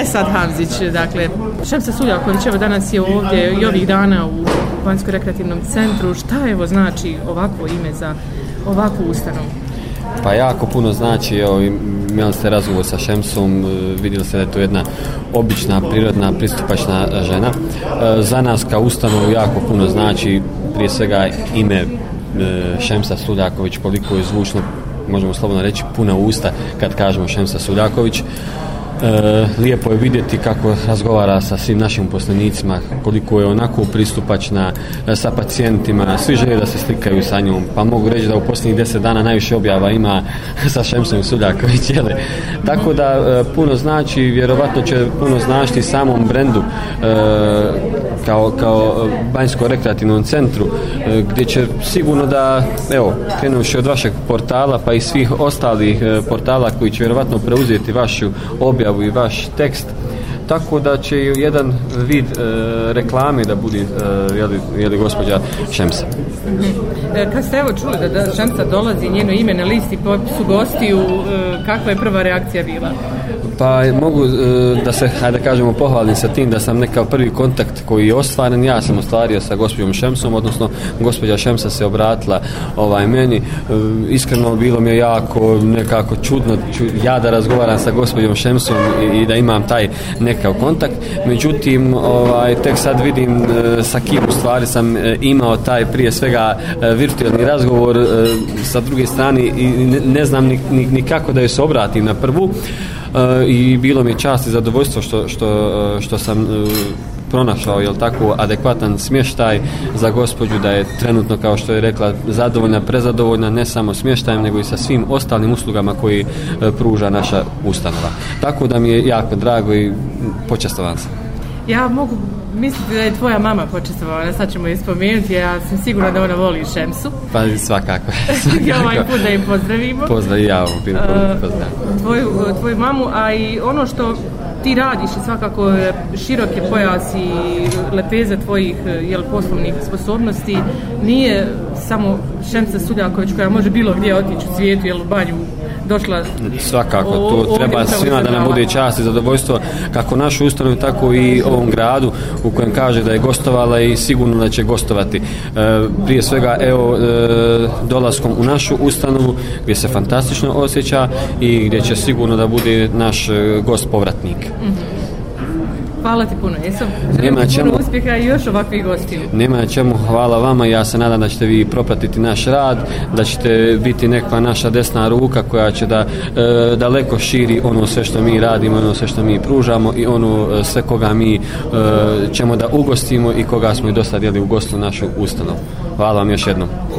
Esad Hamzić, dakle, Šemsa koji danas je ovdje i ovih dana u Vanjsko-rekreativnom centru. Šta evo znači ovako ime za ovakvu ustanovu? Pa jako puno znači, evo, imali ste razgovor sa Šemsom, e, vidjeli ste da je to jedna obična, prirodna, pristupačna žena. E, za nas kao ustanovu jako puno znači, prije svega ime e, Šemsa Suljaković, koliko je zvučno možemo slobodno reći, puna usta kad kažemo Šemsa Suljaković. E, lijepo je vidjeti kako razgovara sa svim našim uposlenicima, koliko je onako pristupačna e, sa pacijentima, svi žele da se slikaju sa njom, pa mogu reći da u posljednjih deset dana najviše objava ima sa Šemsom Suljaković, jel? Tako da e, puno znači, vjerovatno će puno značiti samom brendu kao, kao banjsko-rekreativnom centru, gdje će sigurno da, evo, krenuši od vašeg portala, pa i svih ostalih portala koji će vjerovatno preuzeti vašu objavu ah oui, vache, texte. tako da će jedan vid e, reklame da bude e, jeli, gospođa Šemsa. E, kad ste evo čuli da, da Šemsa dolazi njeno ime na listi pa su gostiju, e, kakva je prva reakcija bila? Pa mogu e, da se, hajde da kažemo, pohvalim sa tim da sam nekao prvi kontakt koji je ostvaren, ja sam ostvario sa gospođom Šemsom, odnosno gospođa Šemsa se obratila ovaj meni. Iskreno bilo mi je jako nekako čudno, ja da razgovaram sa gospođom Šemsom i, da imam taj nek kao kontakt, međutim ovaj, tek sad vidim e, sa kim u stvari sam e, imao taj prije svega e, virtualni razgovor sa druge strane i ne znam ni, kako da joj se obratim na prvu i bilo mi je čast i zadovoljstvo što, što, što sam pronašao jel tako adekvatan smještaj za gospođu da je trenutno kao što je rekla zadovoljna, prezadovoljna ne samo smještajem nego i sa svim ostalim uslugama koji e, pruža naša ustanova. Tako da mi je jako drago i počestovan sam. Ja mogu misliti da je tvoja mama počestovala, sad ćemo je spomenuti, ja sam sigurna da ona voli Šemsu. Pa svakako. svakako. ovaj put da im pozdravimo. Pozdrav, ja ovom e, pozdrav. Tvoju, tvoju mamu, a i ono što ti radiš i svakako je široke pojas i lepeze tvojih e, jel, poslovnih sposobnosti. Nije samo Šemca Suljaković koja može bilo gdje otići u svijetu, jel u banju došla Svakako, to treba svima da nam bude čast i zadovoljstvo kako našu ustanovu, tako i ovom gradu u kojem kaže da je gostovala i sigurno da će gostovati. E, prije svega, evo, e, dolaskom u našu ustanovu gdje se fantastično osjeća i gdje će sigurno da bude naš gost povratnik. Mhm. Hvala ti puno, Želim Nema čemu. uspjeha i još ovakvih gostiju. Nema čemu, hvala vama. Ja se nadam da ćete vi propratiti naš rad, da ćete biti nekva naša desna ruka koja će da e, daleko širi ono sve što mi radimo, ono sve što mi pružamo i ono e, sve koga mi e, ćemo da ugostimo i koga smo i djeli u gostu našu ustanovu. Hvala vam još jednom.